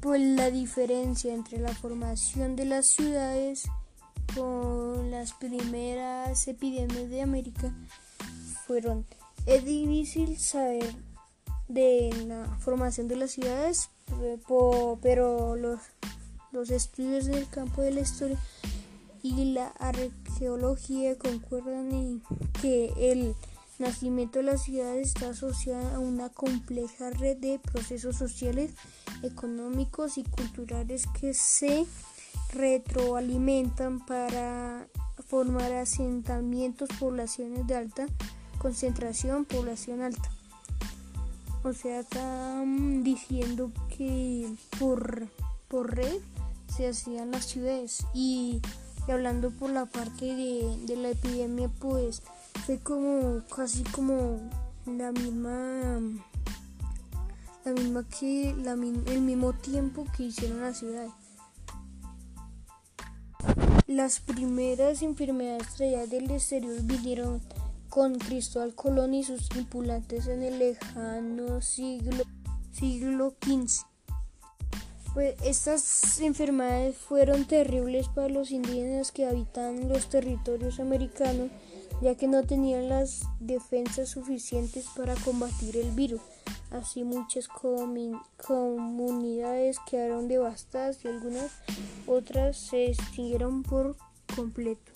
pues la diferencia entre la formación de las ciudades con las primeras epidemias de América fueron es difícil saber de la formación de las ciudades pero los, los estudios del campo de la historia y la arqueología concuerdan en que el nacimiento de la ciudad está asociado a una compleja red de procesos sociales, económicos y culturales que se retroalimentan para formar asentamientos, poblaciones de alta concentración, población alta. O sea, están diciendo que por, por red se hacían las ciudades y, hablando por la parte de, de la epidemia, pues fue como casi como la misma la misma que la, el mismo tiempo que hicieron la ciudad las primeras enfermedades traídas del exterior vinieron con Cristóbal Colón y sus tripulantes en el lejano siglo, siglo XV. Pues estas enfermedades fueron terribles para los indígenas que habitaban los territorios americanos ya que no tenían las defensas suficientes para combatir el virus. Así muchas comunidades quedaron devastadas y algunas otras se extinguieron por completo.